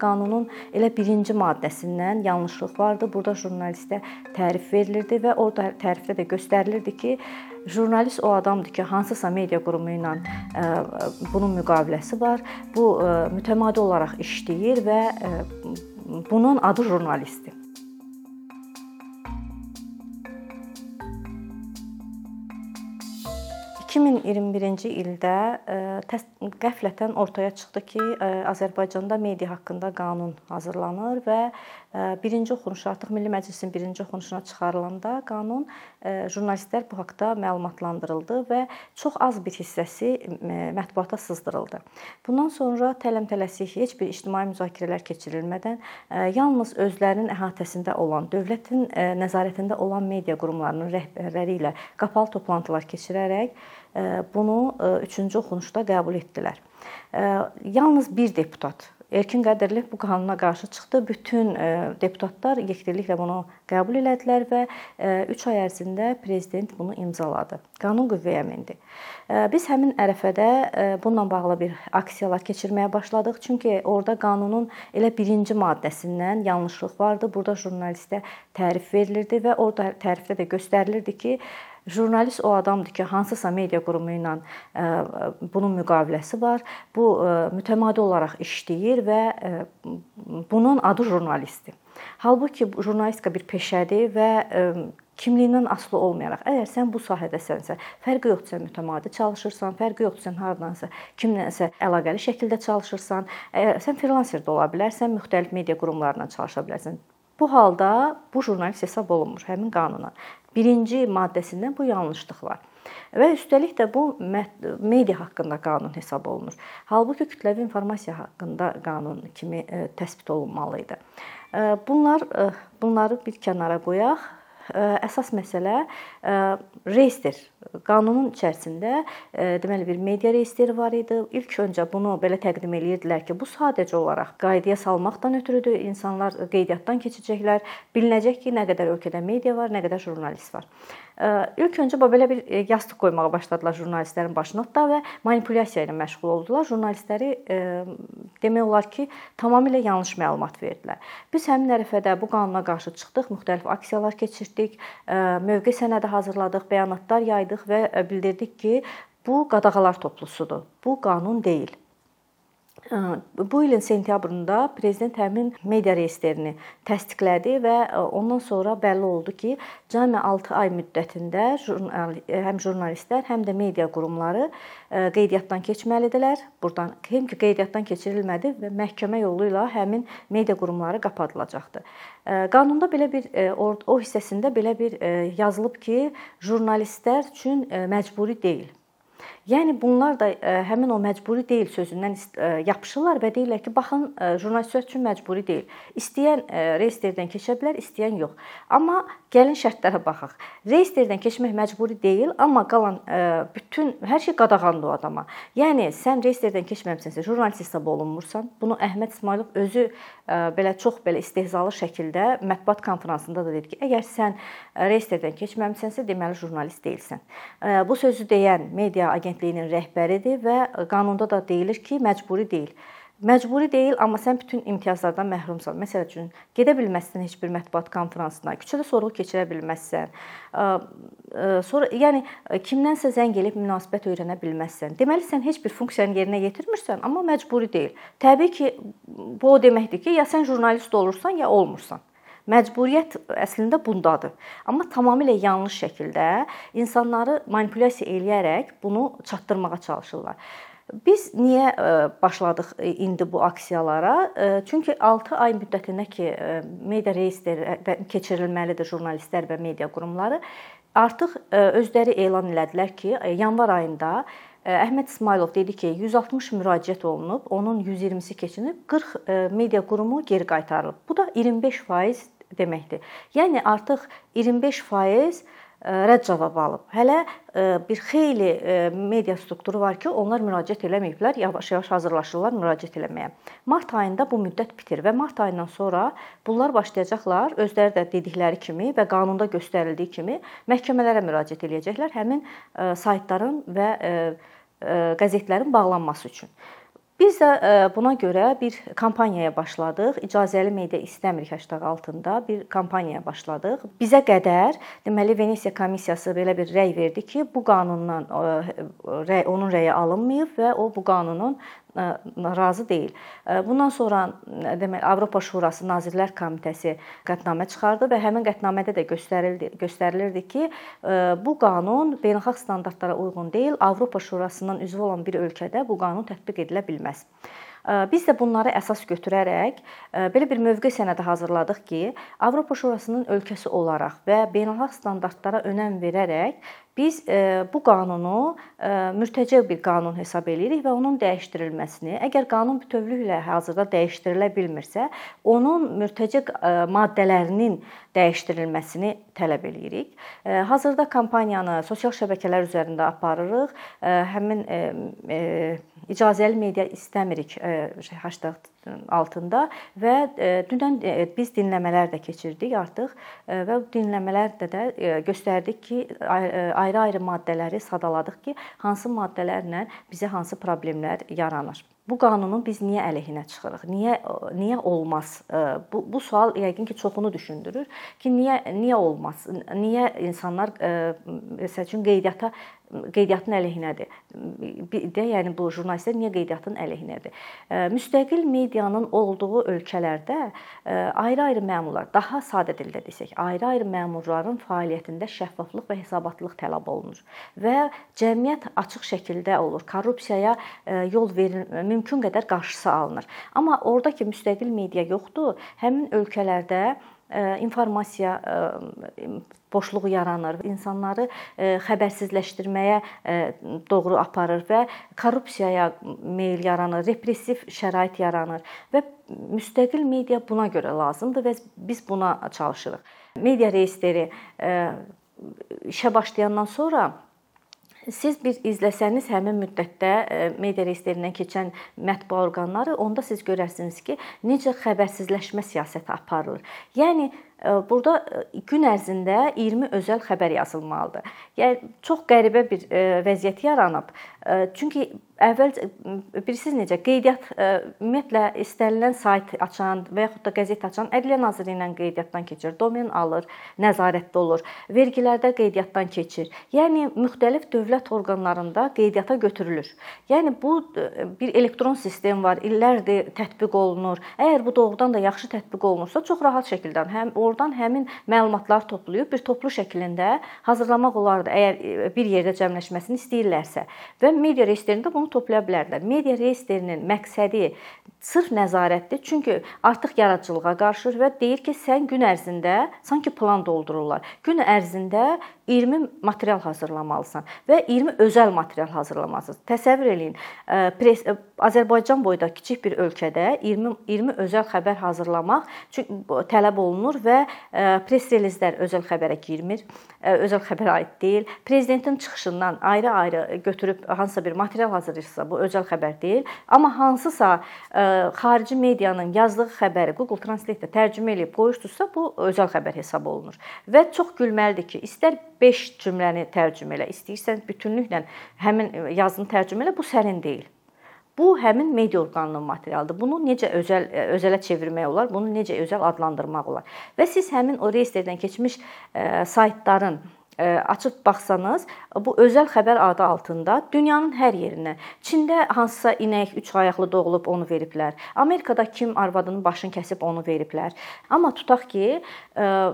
Qanunun elə birinci maddəsindən yanlışlıq vardı. Burada jurnalistə tərif verilirdi və o tərifdə də göstərilirdi ki, jurnalist o adamdır ki, hansısa media qurumu ilə bunun müqaviləsi var. Bu mütəmadi olaraq işləyir və bunun adı jurnalistdir. 2021-ci ildə e, qəflətən ortaya çıxdı ki, e, Azərbaycanda media haqqında qanun hazırlanır və e, birinci oxunuşu artıq Milli Məclisin birinci oxunuşuna çıxarılanda qanun jurnalistlər bu haqqda məlumatlandırıldı və çox az bir hissəsi mətbuata sızdırıldı. Bundan sonra tələm-tələsik heç bir ictimai müzakirələr keçirilmədən yalnız özlərinin əhatəsində olan, dövlətin nəzarətində olan media qurumlarının rəhbərləri ilə qapalı toplantılar keçirərək bunu 3-cü oxunuşda qəbul etdilər. Yalnız bir deputat Erkin Qədərliyev bu qanuna qarşı çıxdı. Bütün deputatlar yekdilliklə bunu qəbul elədilər və 3 ay ərzində prezident bunu imzaladı. Qanun qüvvəyə mindi. Biz həmin ərəfədə bununla bağlı bir aksiyalar keçirməyə başladıq. Çünki orada qanunun elə birinci maddəsindən yanlışlıq vardı. Burada jurnalistə tərif verilirdi və orada tərifdə də göstərilirdi ki, Jurnalist o adamdır ki, hansısa media qurumu ilə bunun müqaviləsi var. Bu mütəmadi olaraq işləyir və bunun adı jurnalistdir. Halbuki jurnalistika bir peşədir və kimliyindən asılı olmayaraq, əgər sən bu sahədəsənsə, fərqi yoxdur sən mütəmadi çalışırsan, fərqi yoxdur sən hardansa kimlənsə əlaqəli şəkildə çalışırsan, əgər sən freelancer də ola bilərsən, müxtəlif media qurumlarına çalışa bilərsən. Bu halda bu jurnalist hesab olunmur həmin qanuna birinci maddəsindən bu yanlışlıq var. Və üstəlik də bu media haqqında qanun hesab olunur. Halbuki kütləvi informasiya haqqında qanun kimi e, təsbit olunmalı idi. E, bunlar e, bunları bir kənara qoyaq əsas məsələ reyestr. Qanunun içərisində deməli bir media reyestri var idi. İlk öncə bunu belə təqdim eləyirdilər ki, bu sadəcə olaraq qaydaya salmaqdan ötürüdür. İnsanlar qeydiyyatdan keçəcəklər, bilinəcək ki, nə qədər ölkədə media var, nə qədər jurnalist var. İlk öncə belə bir e, yastıq qoymağa başladılar jurnalistlərin başına da və manipulyasiya ilə məşğul oldular. Jurnalistləri e, demək olar ki, tamamilə yanlış məlumat verdilər. Biz həmin ərəfədə bu qanuna qarşı çıxdıq, müxtəlif aksiyalar keçirdik, e, mövqe sənədi hazırladıq, bəyanatlar yaydıq və bildirdik ki, bu qadağalar toplusudur. Bu qanun deyil. Bu ilin sentyabrında prezident həmin media reyestrini təsdiqlədi və ondan sonra bəlli oldu ki, cəmi 6 ay müddətində həm jurnalistlər, həm də media qurumları qeydiyyatdan keçməlidirlər. Burdan hem ki qeydiyyatdan keçirilmədi və məhkəmə yolu ilə həmin media qurumları qapadılacaqdı. Qanunda belə bir o hissəsində belə bir yazılıb ki, jurnalistlər üçün məcburi deyil. Yəni bunlar da e, həmin o məcburi deyil sözündən e, yapışırlar və deyirlər ki, baxın e, jurnalistlər üçün məcburi deyil. İstəyən reyestrdən keçə bilər, istəyən yox. Amma gəlin şərtlərə baxaq. Reyestrdən keçmək məcburi deyil, amma qalan bütün hər şey qadağandır o adama. Yəni sən reyestrdən keçməmisənsə, jurnalist hesab olunmursan. Bunu Əhməd İsmailov özü belə çox belə istehzalı şəkildə mətbuat konfransında da dedi ki, əgər sən reyestrdən keçməmisənsə, deməli jurnalist deyilsən. Bu sözü deyən media Agentliyinin rəhbəridir və qanunda da deyilir ki, məcburi deyil. Məcburi deyil, amma sən bütün imtiyazlardan məhrumsan. Məsəl üçün, gedə bilməzsən heç bir mətbuat konfransına, küçədə sorğu keçirə bilməzsən. Sonra yəni kimdənsə zəng elib münasibət öyrənə bilməzsən. Deməli sən heç bir funksiyanı yerinə yetirmirsən, amma məcburi deyil. Təbii ki, bu o deməkdir ki, ya sən jurnalist olursan, ya olmursan. Məcburiyyət əslində bundadır. Amma tamamilə yanlış şəkildə insanları manipulyasiya eləyərək bunu çatdırmağa çalışırlar. Biz niyə e, başladıq e, indi bu aksiyalara? E, çünki 6 ay müddətində ki, media reyestri keçirilməlidir jurnalistlər və media qurumları artıq özləri elan elədilər ki, yanvar ayında Əhməd İsmailov dedi ki, 160 müraciət olunub, onun 120-si keçinib, 40 media qurumu geri qaytarılıb. Bu da 25% deməkdir. Yəni artıq 25% e, rədd cavabı alıb. Hələ e, bir xeyli e, media strukturu var ki, onlar müraciət eləməyiblər, yavaş-yavaş hazırlaşırlar müraciət eləməyə. Mart ayında bu müddət bitir və mart ayından sonra bunlar başlayacaqlar özləri də dedikləri kimi və qanunda göstərildiyi kimi məhkəmələrə müraciət eləyəcəklər həmin saytların və qəzetlərin bağlanması üçün. Biz də buna görə bir kampaniyaya başladıq. İcazəli media istəmirik hashtag altında bir kampaniyaya başladıq. Bizə qədər deməli Venesiya komissiyası belə bir rəy verdi ki, bu qanundan rəy onun rəyi alınmayıb və o bu qanunun razı deyil. Bundan sonra demək Avropa Şurası Nazirlər Komitəsi qətnamə çıxardı və həmin qətnamədə də göstərildi göstərilirdi ki, bu qanun beynəlxalq standartlara uyğun deyil. Avropa Şurasının üzvü olan bir ölkədə bu qanun tətbiq edilə bilməz. Biz də bunları əsas götürərək belə bir mövqe sənədi hazırladıq ki, Avropa Şurasının ölkəsi olaraq və beynəlxalq standartlara önəm verərək biz bu qanunu mürtəce bir qanun hesab edirik və onun dəyişdirilməsini, əgər qanun bütövlüklə hazırda dəyişdirilə bilmirsə, onun mürtəce maddələrinin dəyişdirilməsini tələb eləyirik. Hazırda kampaniyanı sosial şəbəkələr üzərində aparırıq. Həmin icazəli media istəmirik altında və dünən biz dinləmələr də keçirdik artıq və bu dinləmələrdə də göstərdik ki, ayrı-ayrı maddələri sadaladıq ki, hansı maddələrlə bizə hansı problemlər yaranır. Bu qanunun biz niyə əleyhinə çıxırıq? Niyə niyə olmaz? Bu bu sual yəqin ki, çoxunu düşündürür ki, niyə niyə olmaz? Niyə insanlar məsəl üçün qeydiyyata qeydiyyatın əleyhinədir. Də yəni bu jurnalistlər niyə qeydiyyatın əleyhinədir? Müstəqil medianın olduğu ölkələrdə ayrı-ayrı məmurlar, daha sadə dildə desək, ayrı-ayrı məmurların fəaliyyətində şəffaflıq və hesabatlıq tələb olunur və cəmiyyət açıq şəkildə olur. Korrupsiyaya yol verilmir, mümkün qədər qarşısı alınır. Amma ordakı müstəqil media yoxdur. Həmin ölkələrdə informasiya boşluğu yaranır, insanları xəbərsizləşdirməyə doğru aparır və korrupsiyaya meyl yaranır, repressiv şərait yaranır və müstəqil media buna görə lazımdır və biz buna çalışırıq. Media reestri işə başlayandan sonra Siz bir izləsəniz həmin müddətdə e, media reyestrindən keçən mətbuat orqanları, onda siz görərsiniz ki, necə xəbərsizləşmə siyasəti aparılır. Yəni Burada gün ərzində 20 özəl xəbər yazılmalıdır. Yəni çox qəribə bir vəziyyət yaranıb. Çünki əvvəl bilirsiniz necə qeydiyyat ümumiyyətlə istənilən sayt açan və yaxud da qəzet açan Ədliyyə Nazirliyindən qeydiyyatdan keçir, domen alır, nəzarətdə olur, vergilərdə qeydiyyatdan keçir. Yəni müxtəlif dövlət orqanlarında qeydiyyata götürülür. Yəni bu bir elektron sistem var, illərdir tətbiq olunur. Əgər bu doğrudan da yaxşı tətbiq olunursa, çox rahat şəkildə həm oradan həmin məlumatları toplayıb bir toplu şəklində hazırlamaq olardı, əgər e, bir yerdə cəmləşməsini istəyirlərsə. Və media reyestrində bunu toplaya bilərdilər. Media reyestrinin məqsədi sırf nəzarətdir. Çünki artıq yaradıcılığa qarışır və deyir ki, sən gün ərzində sanki plan doldururlar. Gün ərzində 20 material hazırlamalısan və 20 özəl material hazırlamalısınız. Təsəvvür eləyin, pres Azərbaycan boyda kiçik bir ölkədə 20 20 özəl xəbər hazırlamaq çünki tələb olunur və press relizlər özəl xəbərə girmir, özəl xəbərə aid deyil. Prezidentin çıxışından ayrı-ayrı götürüb hansısa bir material hazırlayırsa, bu özəl xəbər deyil, amma hansısa xarici medianın yazdığı xəbəri Google Translate-də tərcümə edib qoyursunuzsa, bu özəl xəbər hesab olunur. Və çox gülməlidir ki, istər 5 cümləni tərcümə elə, istəyirsən bütünlüklə həmin yazını tərcümə elə, bu sənin deyil. Bu həmin media orqanının materialıdır. Bunu necə özəl özələ çevirmək olar? Bunu necə özəl adlandırmaq olar? Və siz həmin o reyestrdən keçmiş saytların açıb baxsanız, bu özəl xəbər adı altında dünyanın hər yerindən, Çində hansısa inək 3 ayaqlı doğulub onu veriblər. Amerikada kim arvadının başını kəsib onu veriblər. Amma tutaq ki,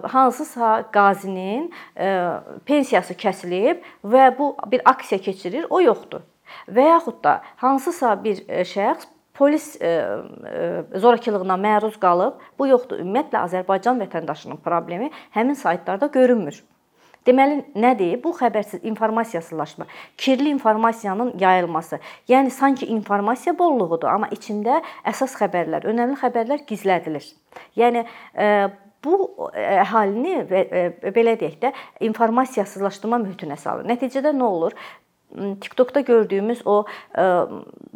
hansısa qazinin pensiyası kəsilib və bu bir aksiya keçirir, o yoxdur. Və yaxud da hansısa bir şəxs polis zorakılığına məruz qalıb, bu yoxdur. Ümumiyyətlə Azərbaycan vətəndaşının problemi həmin saytlarda görünmür. Deməli nədir? Bu xəbərsiz informasiyaçılaşma, kirli informasiyanın yayılması. Yəni sanki informasiya bolluğudur, amma içində əsas xəbərlər, önəmli xəbərlər gizlədilir. Yəni e, bu əhalini belə deyək də informasiyaçılaşdırma mühitinə salır. Nəticədə nə olur? TikTokda gördüyümüz o ə,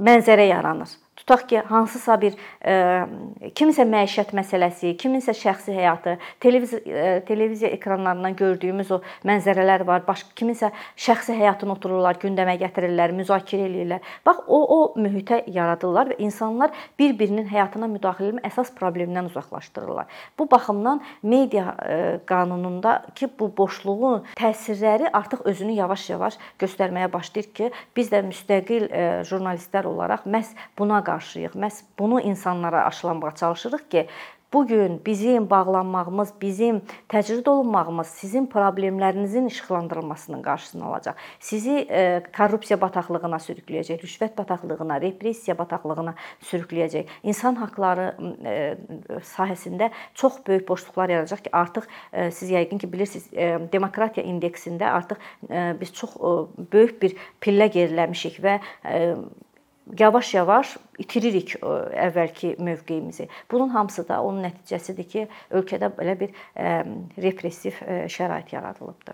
mənzərə yaranır. Tutaq ki, hansısa bir e, kiminsə məişət məsələsi, kiminsə şəxsi həyatı, televiziya e, televiziya ekranlarından gördüyümüz o mənzərələr var. Başqa kiminsə şəxsi həyatını otururlar, gündəmə gətirirlər, müzakirə edirlər. Bax, o o mühitə yaradırlar və insanlar bir-birinin həyatına müdaxilənin əsas problemindən uzaqlaşdırırlar. Bu baxımdan media e, qanunundakı bu boşluğun təsirləri artıq özünü yavaş-yavaş göstərməyə başlayır ki, biz də müstəqil e, jurnalistlər olaraq məhz buna qarşıyıq. Məhz bunu insanlara aşılanmağa çalışırıq ki, Bu gün bizim bağlanmağımız, bizim təcrid olunmağımız sizin problemlərinizin işıqlandırılmasının qarşısını alacaq. Sizi e, korrupsiya bataqlığına sürükləyəcək, rüşvət bataqlığına, repressiya bataqlığına sürükləyəcək. İnsan haqqları e, sahəsində çox böyük boşluqlar yaradacaq ki, artıq e, siz yəqin ki bilirsiniz, demokratiya indeksində artıq biz çox böyük bir pillə geriləmişik və yavaş-yavaş itiririk e, əvvəlki mövqeyimizi. Bunun hamısı da onun nəticəsidir ki, ölkədə belə bir e, repressiv e, şərait yaradılıbdı.